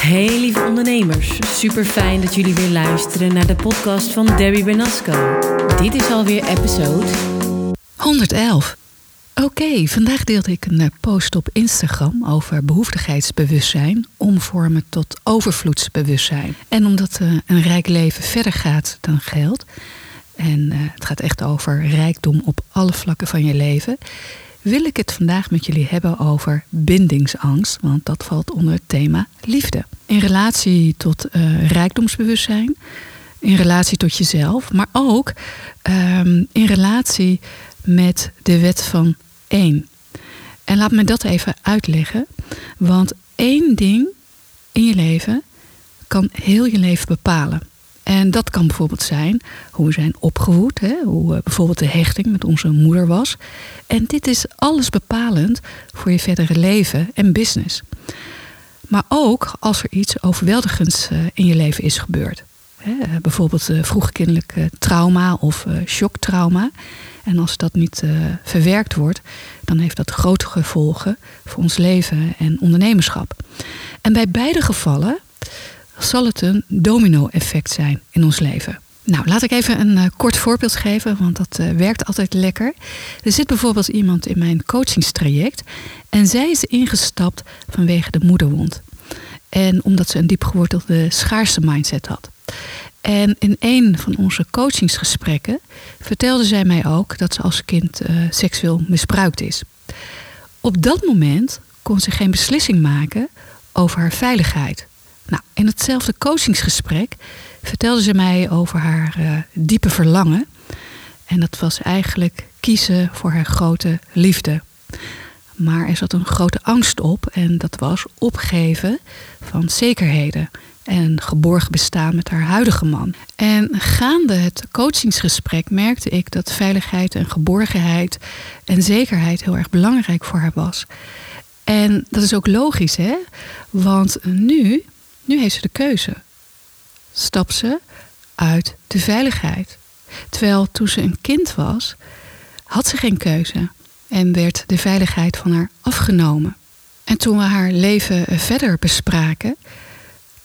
Hey lieve ondernemers, super fijn dat jullie weer luisteren naar de podcast van Debbie Bernasco. Dit is alweer episode 111. Oké, vandaag deelde ik een eh, post op Instagram over behoeftigheidsbewustzijn omvormen tot overvloedsbewustzijn. En omdat eh, een rijk leven verder gaat dan geld, en eh, het gaat echt over rijkdom op alle vlakken van je leven, wil ik het vandaag met jullie hebben over bindingsangst, want dat valt onder het thema liefde. In relatie tot rijkdomsbewustzijn, in relatie tot jezelf, maar ook ehm, in relatie met de wet van één. En laat me dat even uitleggen, want één ding in je leven kan heel je leven bepalen. En dat kan bijvoorbeeld zijn hoe we zijn opgevoed, hè, hoe eh, bijvoorbeeld de hechting met onze moeder was. En dit is alles bepalend voor je verdere leven en business. Maar ook als er iets overweldigends eh, in je leven is gebeurd. Eh, bijvoorbeeld uh, vroegkindelijk trauma of shocktrauma. En als dat niet verwerkt wordt, dan heeft dat grote gevolgen voor ons leven en ondernemerschap. En bij beide gevallen zal het een domino-effect zijn in ons leven. Nou, laat ik even een uh, kort voorbeeld geven, want dat uh, werkt altijd lekker. Er zit bijvoorbeeld iemand in mijn coachingstraject en zij is ingestapt vanwege de moederwond. En omdat ze een diep gewortelde schaarste mindset had. En in een van onze coachingsgesprekken vertelde zij mij ook dat ze als kind uh, seksueel misbruikt is. Op dat moment kon ze geen beslissing maken over haar veiligheid. Nou, in hetzelfde coachingsgesprek vertelde ze mij over haar uh, diepe verlangen. En dat was eigenlijk kiezen voor haar grote liefde. Maar er zat een grote angst op en dat was opgeven van zekerheden en geborgen bestaan met haar huidige man. En gaande het coachingsgesprek merkte ik dat veiligheid en geborgenheid en zekerheid heel erg belangrijk voor haar was. En dat is ook logisch, hè? Want nu nu heeft ze de keuze. Stap ze uit de veiligheid. Terwijl toen ze een kind was, had ze geen keuze en werd de veiligheid van haar afgenomen. En toen we haar leven verder bespraken,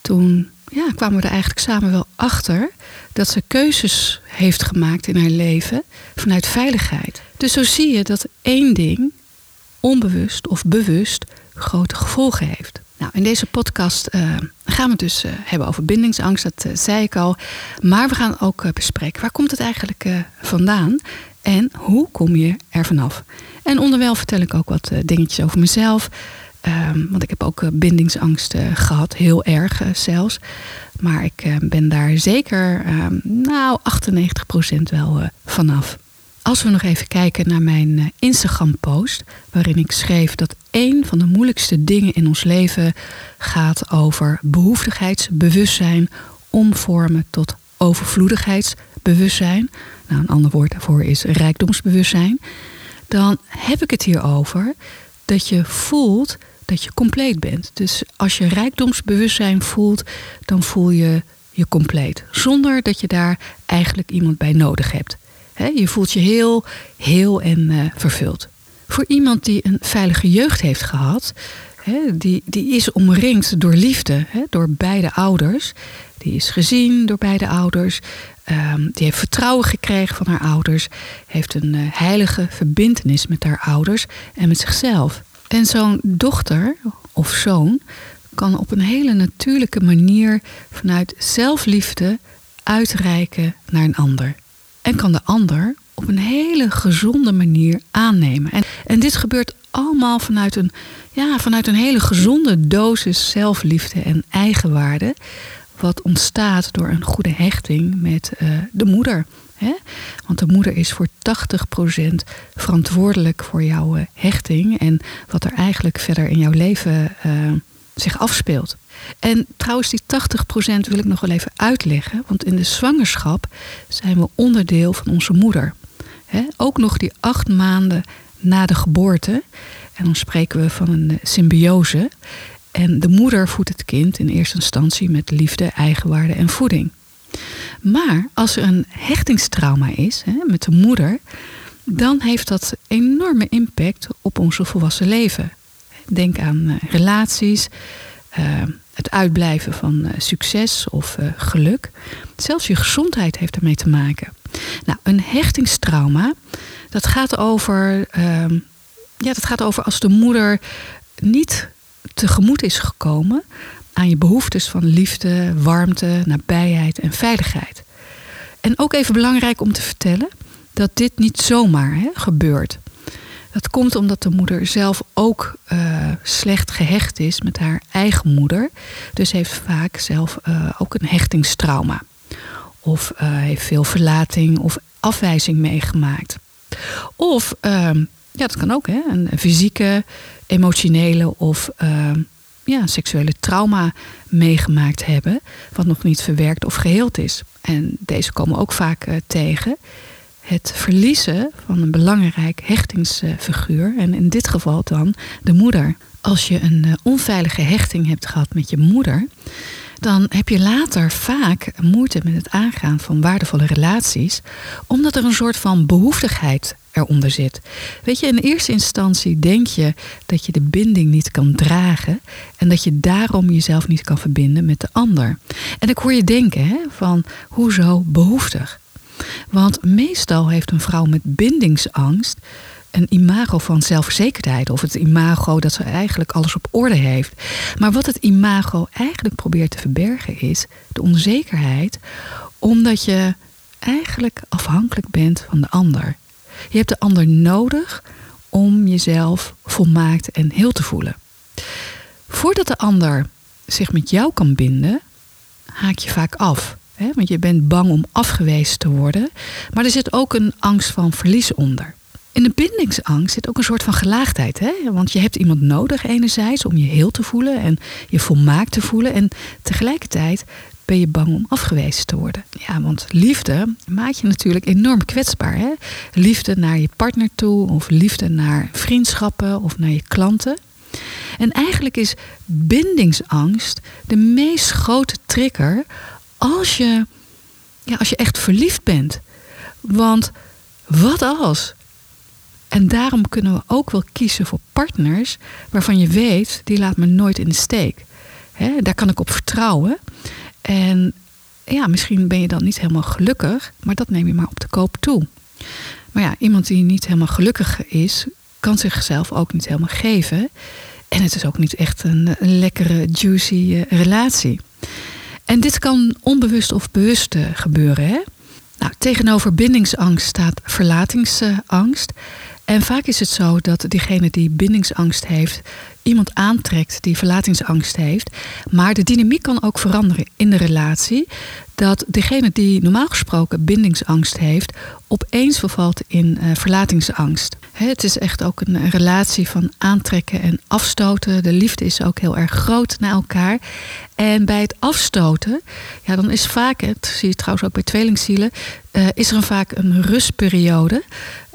toen ja, kwamen we er eigenlijk samen wel achter dat ze keuzes heeft gemaakt in haar leven vanuit veiligheid. Dus zo zie je dat één ding, onbewust of bewust, grote gevolgen heeft. Nou, in deze podcast uh, gaan we het dus uh, hebben over bindingsangst, dat uh, zei ik al. Maar we gaan ook bespreken waar komt het eigenlijk vandaan en hoe kom je er vanaf. En onderwijl vertel ik ook wat dingetjes over mezelf. Um, want ik heb ook bindingsangst gehad, heel erg zelfs. Maar ik ben daar zeker, ehm, nou, 98% wel vanaf. Als we nog even kijken naar mijn eh, Instagram-post, waarin ik schreef dat een van de moeilijkste dingen in ons leven gaat over behoeftigheidsbewustzijn omvormen tot overvloedigheidsbewustzijn. Nou, een ander woord daarvoor is rijkdomsbewustzijn. Dan heb ik het hier over dat je voelt dat je compleet bent. Dus als je rijkdomsbewustzijn voelt, dan voel je je compleet. Zonder dat je daar eigenlijk iemand bij nodig hebt je voelt je heel, heel en uh, vervuld. Voor iemand die een veilige jeugd heeft gehad, die, die is omringd door liefde, door beide ouders. Die is gezien door beide ouders. Um, die heeft vertrouwen gekregen van haar ouders. Heeft een uh, heilige verbintenis met haar ouders en met zichzelf. En zo'n dochter of zoon kan op een hele natuurlijke manier vanuit zelfliefde uitreiken naar een ander en kan de ander op een hele gezonde manier aannemen. En, en dit gebeurt allemaal vanuit een, ja, vanuit een hele gezonde dosis zelfliefde en eigenwaarde. Wat ontstaat door een goede hechting met uh, de moeder. Hè? Want de moeder is voor 80% verantwoordelijk voor jouw uh, hechting en wat er eigenlijk verder in jouw leven uh, zich afspeelt. En trouwens, die 80% wil ik nog wel even uitleggen. Want in de zwangerschap zijn we onderdeel van onze moeder. ook nog die acht maanden na de geboorte. En dan spreken we van een symbiose. En de moeder voedt het kind in eerste instantie met liefde, eigenwaarde en voeding. Maar als er een hechtingstrauma is hè, met de moeder, dan heeft dat enorme impact op onze volwassen leven. Denk aan uh, relaties, uh, het uitblijven van uh, succes of geluk. Zelfs je gezondheid heeft ermee te maken. Nou, een hechtingstrauma, dat gaat over, ehm, ja, dat gaat over als de moeder niet tegemoet is gekomen aan je behoeftes van liefde, warmte, nabijheid en veiligheid. En ook even belangrijk om te vertellen dat dit niet zomaar hè, gebeurt. Dat komt omdat de moeder zelf ook uh, slecht gehecht is met haar eigen moeder. Dus heeft vaak zelf uh, ook een hechtingstrauma. Of uh, heeft veel verlating of afwijzing meegemaakt. Of, ehm, ja, dat kan ook, hè, een fysieke, emotionele of ehm, ja, seksuele trauma meegemaakt hebben, wat nog niet verwerkt of geheeld is. En deze komen ook vaak uh, tegen. Het verliezen van een belangrijk hechtingsfiguur, en in dit geval dan de moeder. Als je een uh, onveilige hechting hebt gehad met je moeder, dan heb je later vaak moeite met het aangaan van waardevolle relaties, omdat er een soort van behoeftigheid eronder zit. Weet je, in eerste instantie denk je dat je de binding niet kan dragen en dat je daarom jezelf niet kan verbinden met de ander. En ik hoor je denken hè, van hoezo behoeftig? Want meestal heeft een vrouw met bindingsangst een imago van zelfverzekerdheid of het imago dat ze eigenlijk alles op orde heeft. Maar wat het imago eigenlijk probeert te verbergen is de onzekerheid, omdat je eigenlijk afhankelijk bent van de ander. Je hebt de ander nodig om jezelf volmaakt en heel te voelen. Voordat de ander zich met jou kan binden, haak je vaak af. Hè? Want je bent bang om afgewezen te worden. Maar er zit ook een angst van verlies onder. In de bindingsangst zit ook een soort van gelaagdheid. Hè? Want je hebt iemand nodig enerzijds om je heel te voelen en je volmaakt te voelen. En tegelijkertijd ben je bang om afgewezen te worden. Ja, want liefde maakt je natuurlijk enorm kwetsbaar. Hè? Liefde naar je partner toe, of liefde naar vriendschappen of naar je klanten. En eigenlijk is bindingsangst de meest grote trigger als je, ja, als je echt verliefd bent. Want wat als? En daarom kunnen we ook wel kiezen voor partners waarvan je weet, die laat me nooit in de steek. He, daar kan ik op vertrouwen. En ja, misschien ben je dan niet helemaal gelukkig, maar dat neem je maar op de koop toe. Maar ja, iemand die niet helemaal gelukkig is, kan zichzelf ook niet helemaal geven. En het is ook niet echt een, lekkere, juicy uh, relatie. En dit kan onbewust of bewust uh, gebeuren. Hè? Nou, tegenover bindingsangst staat verlatingsangst. En vaak is het zo dat diegene die bindingsangst heeft, iemand aantrekt die verlatingsangst heeft. Maar de dynamiek kan ook veranderen in de relatie. Dat degene die normaal gesproken bindingsangst heeft, opeens vervalt in uh, verlatingsangst. het is echt ook een, relatie van aantrekken en afstoten. De liefde is ook heel erg groot naar elkaar. En bij het afstoten, ja, dan is vaak, dat zie je trouwens ook bij tweelingzielen, uh, is er vaak een rustperiode.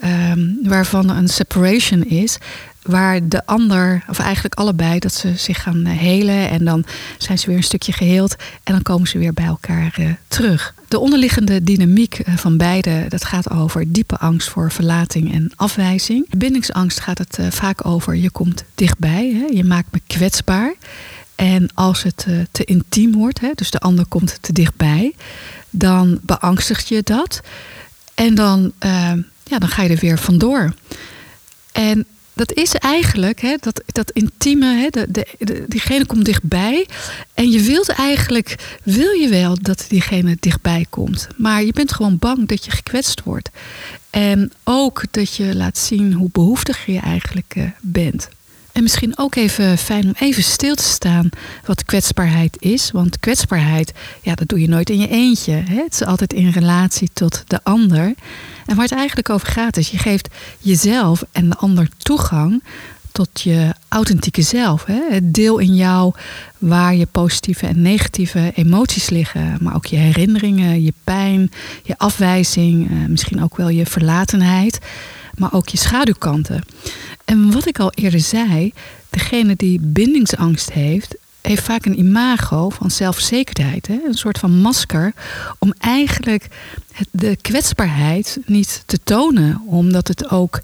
Um, waarvan een separation is waar de ander, of eigenlijk allebei, dat ze zich gaan eh, helen en dan zijn ze weer een stukje geheeld en dan komen ze weer bij elkaar uh, terug. De onderliggende dynamiek uh, van beide, dat gaat over diepe angst voor verlating en afwijzing. Bindingsangst gaat het vaak over je komt dichtbij, hè? je maakt me kwetsbaar. En als het te intiem wordt, hè, dus de ander komt te dichtbij, dan beangstigt je dat. En dan, ja, dan ga je er weer vandoor. En dat is eigenlijk hè, dat, dat intieme, hè, de, de, diegene komt dichtbij. En je wilt eigenlijk, wil je wel dat diegene dichtbij komt. Maar je bent gewoon bang dat je gekwetst wordt. En ook dat je laat zien hoe behoeftig je eigenlijk uh, bent. En misschien ook even fijn om even stil te staan wat kwetsbaarheid is. Want kwetsbaarheid, ja, dat doe je nooit in je eentje. Hè? Het is altijd in relatie tot de ander. En waar het eigenlijk over gaat is, je geeft jezelf en de ander toegang tot je authentieke zelf. Hè? Het deel in jou waar je positieve en negatieve emoties liggen. Maar ook je herinneringen, je pijn, je afwijzing, eh, misschien ook wel je verlatenheid. Maar ook je schaduwkanten. En wat ik al eerder zei, degene die bindingsangst heeft, heeft vaak een imago van zelfzekerheid. Hè? Een soort van masker om eigenlijk de kwetsbaarheid niet te tonen. Omdat het ook,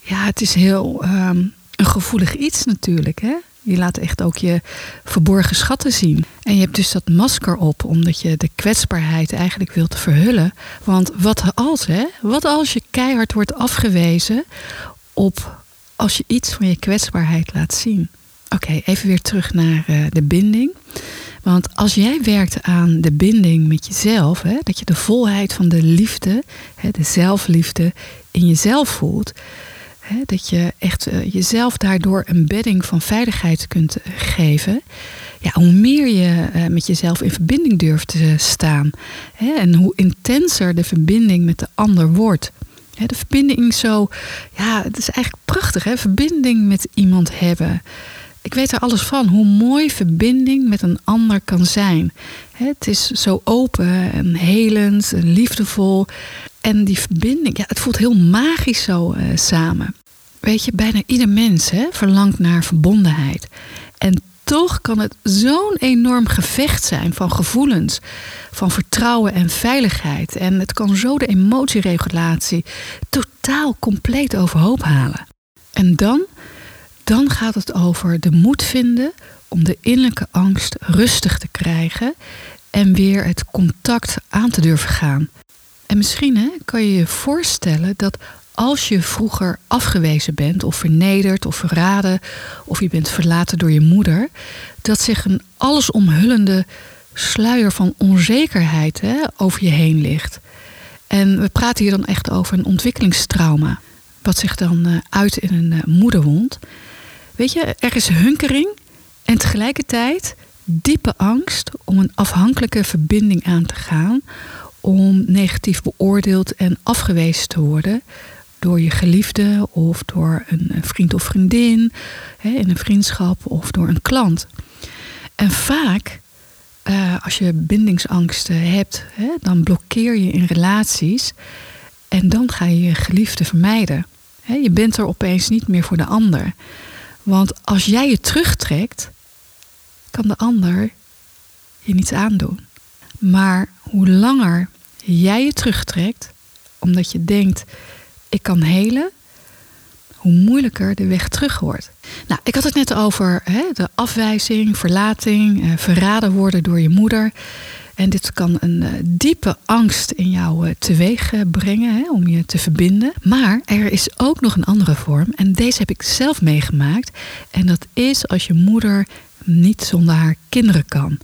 ja, het is heel ehm, een gevoelig iets natuurlijk. Hè? Je laat echt ook je verborgen schatten zien. En je hebt dus dat masker op, omdat je de kwetsbaarheid eigenlijk wilt verhullen. Want wat als, hè? Wat als je keihard wordt afgewezen op als je iets van je kwetsbaarheid laat zien? Oké, even weer terug naar uh, de binding. Want als jij werkt aan de binding met jezelf, hè, dat je de volheid van de liefde, hè, de zelfliefde in jezelf voelt, hè, dat je echt uh, jezelf daardoor een bedding van veiligheid kunt geven. Ja, hoe meer je met jezelf in verbinding durft te staan hè, en hoe intenser de verbinding met de ander wordt. De verbinding zo, ja, het is eigenlijk prachtig, hè? verbinding met iemand hebben ik weet er alles van, hoe mooi verbinding met een ander kan zijn. Het is zo open en helend en liefdevol. En die verbinding, ja, het voelt heel magisch zo uh, samen. Weet je, bijna ieder mens hè, verlangt naar verbondenheid. En toch kan het zo'n enorm gevecht zijn van gevoelens, van vertrouwen en veiligheid. En het kan zo de emotieregulatie totaal compleet overhoop halen. En dan dan gaat het over de moed vinden om de innerlijke angst rustig te krijgen en weer het contact aan te durven gaan. En misschien hè, kan je je voorstellen dat als je vroeger afgewezen bent of vernederd of verraden of je bent verlaten door je moeder, dat zich een allesomhullende sluier van onzekerheid hè, over je heen ligt. En we praten hier dan echt over een ontwikkelingstrauma, wat zich dan uh, uit in een uh, moederwond. Weet je, er is hunkering en tegelijkertijd diepe angst om een afhankelijke verbinding aan te gaan, om negatief beoordeeld en afgewezen te worden door je geliefde of door een vriend of vriendin, in een vriendschap of door een klant. En vaak, uh, als je bindingsangsten hebt, hè, dan blokkeer je in relaties en dan ga je je geliefde vermijden. je bent er opeens niet meer voor de ander. Want als jij je terugtrekt, kan de ander je niets aandoen. Maar hoe langer jij je terugtrekt, omdat je denkt, ik kan helen, hoe moeilijker de weg terug wordt. Nou, ik had het net over hè, de afwijzing, verlating, eh, verraden worden door je moeder. En dit kan een uh, diepe angst in jou uh, teweeg uh, brengen hè, om je te verbinden. Maar er is ook nog een andere vorm. En deze heb ik zelf meegemaakt. En dat is als je moeder niet zonder haar kinderen kan.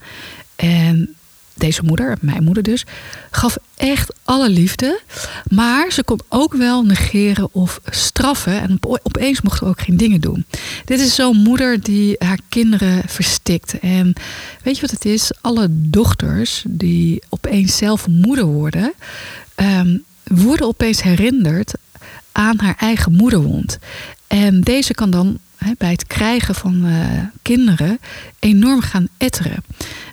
En deze moeder, mijn moeder dus, gaf echt alle liefde. Maar ze kon ook wel negeren of straffen. En opeens mocht ze ook geen dingen doen. Dit is zo'n moeder die haar kinderen verstikt. En weet je wat het is? Alle dochters die opeens zelf moeder worden, um, worden opeens herinnerd aan haar eigen moederwond. En deze kan dan bij het krijgen van uh, kinderen enorm gaan etteren.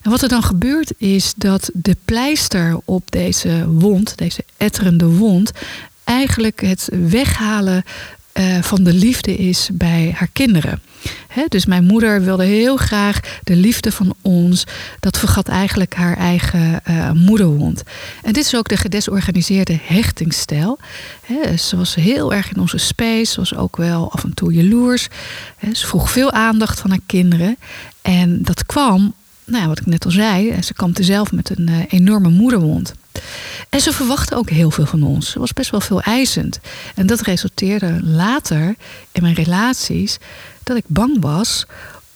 Wat er dan gebeurt is dat de pleister op deze wond, deze etterende wond, eigenlijk het weghalen uh, van de liefde is bij haar kinderen. dus mijn moeder wilde heel graag de liefde van ons. Dat vergat eigenlijk haar eigen uh, moederwond. En dit is ook de gedesorganiseerde hechtingsstijl. ze was heel erg in onze space. Ze was ook wel af en toe jaloers. ze vroeg veel aandacht van haar kinderen. En dat kwam, nou ja, wat ik net al zei, ze kampte zelf met een uh, enorme moederwond. En ze verwachtte ook heel veel van ons. Ze was best wel veel eisend. En dat resulteerde later in mijn relaties dat ik bang was.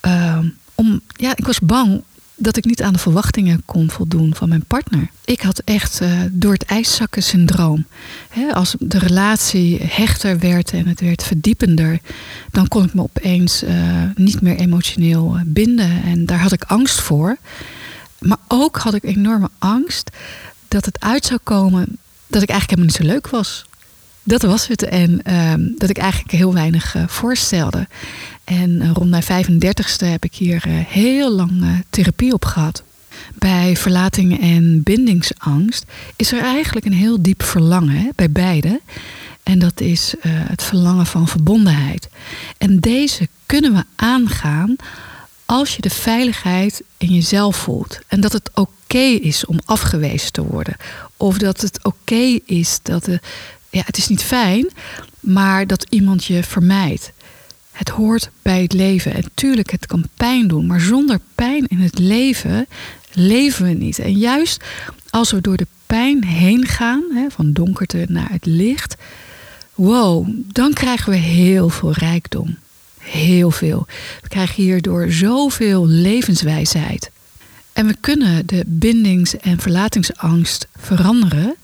Uh, om, ja, ik was bang dat ik niet aan de verwachtingen kon voldoen van mijn partner. Ik had echt uh, door het ijszakken syndroom. als de relatie hechter werd en het werd verdiepender, dan kon ik me opeens uh, niet meer emotioneel binden. En daar had ik angst voor. Maar ook had ik enorme angst dat het uit zou komen dat ik eigenlijk helemaal niet zo leuk was. Dat was het. En ehm, dat ik eigenlijk heel weinig uh, voorstelde. En uh, rond mijn 35ste heb ik hier uh, heel lang therapie op gehad. Bij verlating en bindingsangst is er eigenlijk een heel diep verlangen bij beide. En dat is het verlangen van verbondenheid. En deze kunnen we aangaan als je de veiligheid in jezelf voelt. En dat het oké is om afgewezen te worden. Of dat het oké is dat de, ja, het is niet fijn, maar dat iemand je vermijdt. Het hoort bij het leven. En tuurlijk, het kan pijn doen, maar zonder pijn in het leven leven we niet. En juist als we door de pijn heen gaan, hè, van donkerte naar het licht, wow, dan krijgen we heel veel rijkdom. Heel veel. We krijgen hierdoor zoveel levenswijsheid. En we kunnen de bindings- en verlatingsangst veranderen.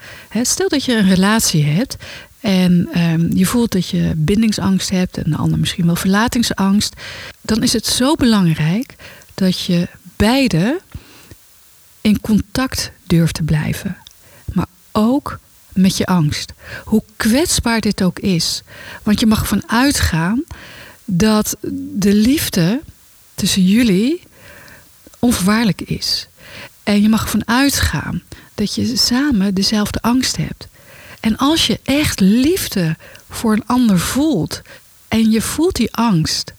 Stel dat je een relatie hebt en ehm, je voelt dat je bindingsangst hebt en de ander misschien wel verlatingsangst. Dan is het zo belangrijk dat je beide in contact durft te blijven. Maar ook met je angst. Hoe kwetsbaar dit ook is. Want je mag ervan uitgaan dat de liefde tussen jullie onvoorwaardelijk is. En je mag ervan uitgaan dat je samen dezelfde angst hebt. En als je echt liefde voor een ander voelt en je voelt die angst,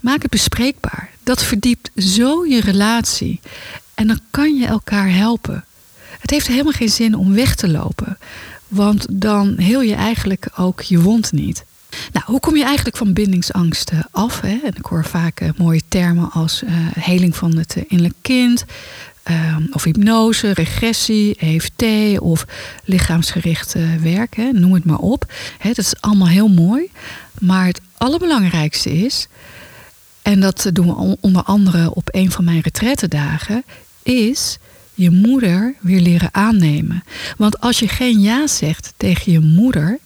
maak het bespreekbaar. Dat verdiept zo je relatie. En dan kan je elkaar helpen. Het heeft helemaal geen zin om weg te lopen. Want dan heel je eigenlijk ook je wond niet. Nou, hoe kom je eigenlijk van bindingsangsten af? Hè? En ik hoor vaak eh, mooie termen als eh, heling van het eh, innerlijk kind, eh, of hypnose, regressie, EFT of lichaamsgericht werk, noem het maar op. Dat is allemaal heel mooi. Maar het allerbelangrijkste is, en dat doen we on- onder andere op een van mijn retrettendagen, is je moeder weer leren aannemen. Want als je geen ja zegt tegen je moeder,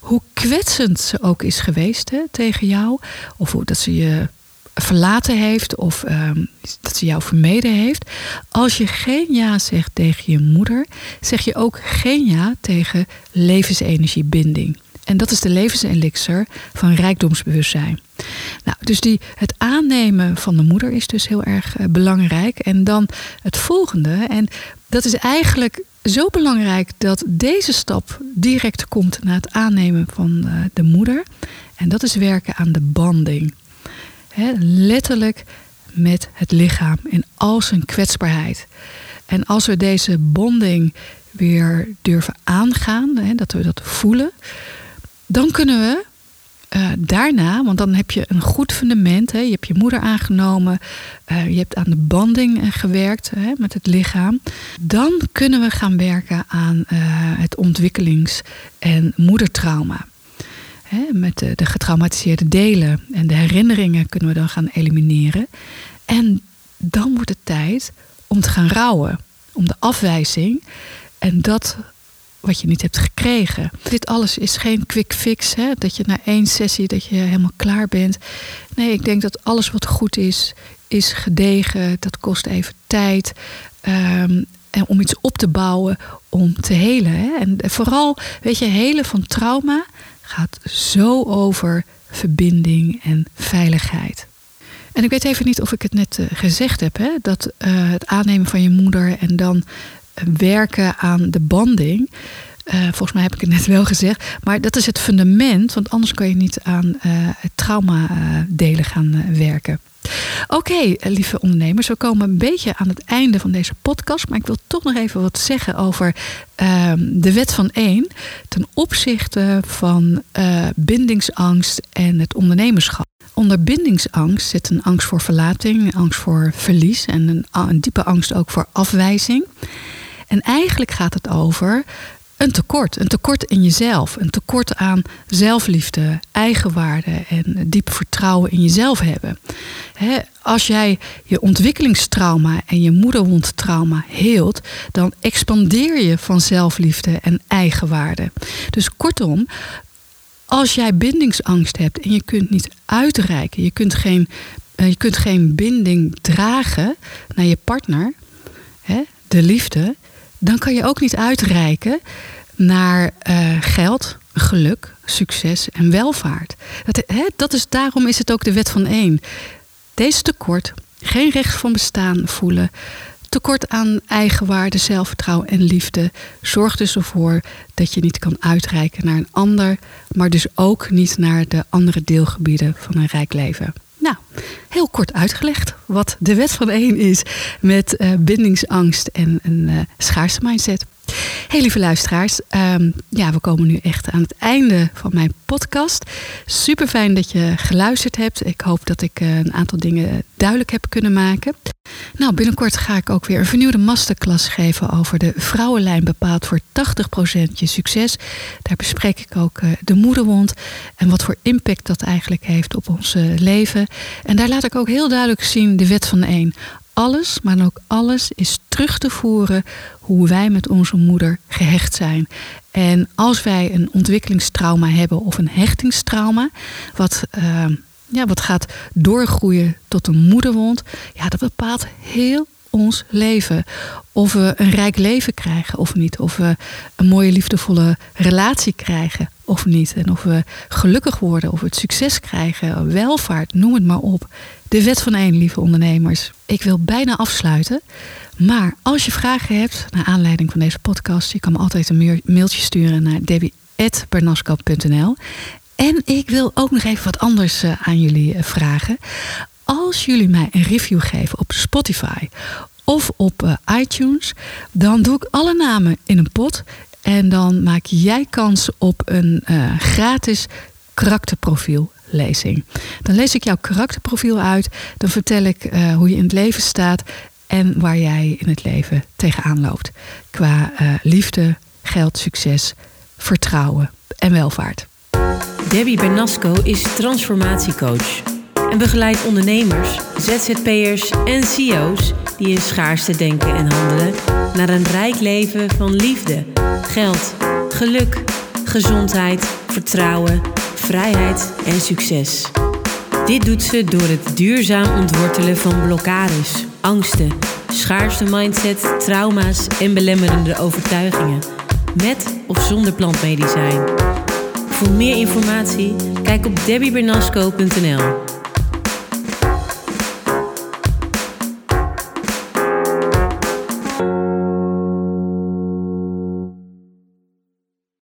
hoe kwetsend ze ook is geweest hè, tegen jou, of hoe dat ze je verlaten heeft of ehm, dat ze jou vermeden heeft. Als je geen ja zegt tegen je moeder, zeg je ook geen ja tegen levensenergiebinding. En dat is de levenselixer van rijkdomsbewustzijn. Nou, dus die, het aannemen van de moeder is dus heel erg eh, belangrijk. En dan het volgende, en dat is eigenlijk zo belangrijk dat deze stap direct komt na het aannemen van eh, de moeder. En dat is werken aan de banding. Letterlijk met het lichaam in al zijn kwetsbaarheid. En als we deze bonding weer durven aangaan, dat we dat voelen, dan kunnen we eh, daarna, want dan heb je een goed fundament, hè, je hebt je moeder aangenomen, eh, je hebt aan de banding eh, gewerkt hè, met het lichaam, dan kunnen we gaan werken aan het ontwikkelings- en moedertrauma. Hè, met de getraumatiseerde delen en de herinneringen kunnen we dan gaan elimineren. En dan wordt het tijd om te gaan rouwen. Om de afwijzing en dat wat je niet hebt gekregen. Dit alles is geen quick fix. Hè? Dat je na één sessie dat je helemaal klaar bent. Nee, ik denk dat alles wat goed is, is gedegen. Dat kost even tijd. Ehm, en om iets op te bouwen, om te helen. En vooral, weet je, helen van trauma gaat zo over verbinding en veiligheid. En ik weet even niet of ik het net eh, gezegd heb, hè? dat eh, het aannemen van je moeder en dan werken aan de banding. eh, volgens mij heb ik het net wel gezegd. Maar dat is het fundament, want anders kan je niet aan eh, het trauma-delen gaan eh, werken. Oké, eh, lieve ondernemers, we komen een beetje aan het einde van deze podcast. Maar ik wil toch nog even wat zeggen over ehm, de wet van één. Ten opzichte van eh, bindingsangst en het ondernemerschap. Onder bindingsangst zit een angst voor verlating, angst voor verlies en een, een diepe angst ook voor afwijzing. En eigenlijk gaat het over een tekort. Een tekort in jezelf. Een tekort aan zelfliefde, eigenwaarde en diep vertrouwen in jezelf hebben. Als jij je ontwikkelingstrauma en je moederwondtrauma heelt, dan expandeer je van zelfliefde en eigenwaarde. Dus kortom, als jij bindingsangst hebt en je kunt niet uitreiken, je kunt geen, eh, je kunt geen binding dragen naar je partner, de liefde, dan kan je ook niet uitreiken naar eh, geld, geluk, succes en welvaart. Dat, hè, dat is, daarom is het ook de wet van één. Deze tekort, geen recht van bestaan voelen, tekort aan eigenwaarde, zelfvertrouwen en liefde, zorgt dus ervoor dat je niet kan uitreiken naar een ander, maar dus ook niet naar de andere deelgebieden van een rijk leven. Nou, heel kort uitgelegd wat de wet van één is met uh, bindingsangst en een uh, schaarste mindset. Heel lieve luisteraars, um, ja, we komen nu echt aan het einde van mijn podcast. Super fijn dat je geluisterd hebt. Ik hoop dat ik uh, een aantal dingen duidelijk heb kunnen maken. Nou, binnenkort ga ik ook weer een vernieuwde masterclass geven over de vrouwenlijn bepaald voor 80% je succes. Daar bespreek ik ook uh, de moederwond en wat voor impact dat eigenlijk heeft op ons uh, leven. En daar laat ik ook heel duidelijk zien de wet van één alles, maar ook alles is terug te voeren hoe wij met onze moeder gehecht zijn. En als wij een ontwikkelingstrauma hebben of een hechtingstrauma, wat, uh, ja, wat gaat doorgroeien tot een moederwond, ja, dat bepaalt heel ons leven. Of we een rijk leven krijgen of niet. Of we een mooie liefdevolle relatie krijgen of niet. En of we gelukkig worden of we het succes krijgen, welvaart, noem het maar op. De wet van één, lieve ondernemers. Ik wil bijna afsluiten. Maar als je vragen hebt naar aanleiding van deze podcast, je kan me altijd een mailtje sturen naar debbie.bernasco.nl. En ik wil ook nog even wat anders eh, aan jullie eh, vragen. Als jullie mij een review geven op Spotify of op uh, iTunes, dan doe ik alle namen in een pot. En dan maak jij kans op een uh, gratis karakterprofiellezing. Dan lees ik jouw karakterprofiel uit. Dan vertel ik uh, hoe je in het leven staat en waar jij in het leven tegenaan loopt. Qua liefde, geld, succes, vertrouwen en welvaart. Debbie Bernasco is transformatiecoach en begeleidt ondernemers, ZZP'ers en CEO's die in schaarste denken en handelen naar een rijk leven van liefde, geld, geluk, gezondheid, vertrouwen, vrijheid en succes. Dit doet ze door het duurzaam ontwortelen van blokkades, angsten, schaarste mindset, trauma's en belemmerende overtuigingen, met of zonder plantmedicijn. Voor meer informatie kijk op debbiebernasco.nl.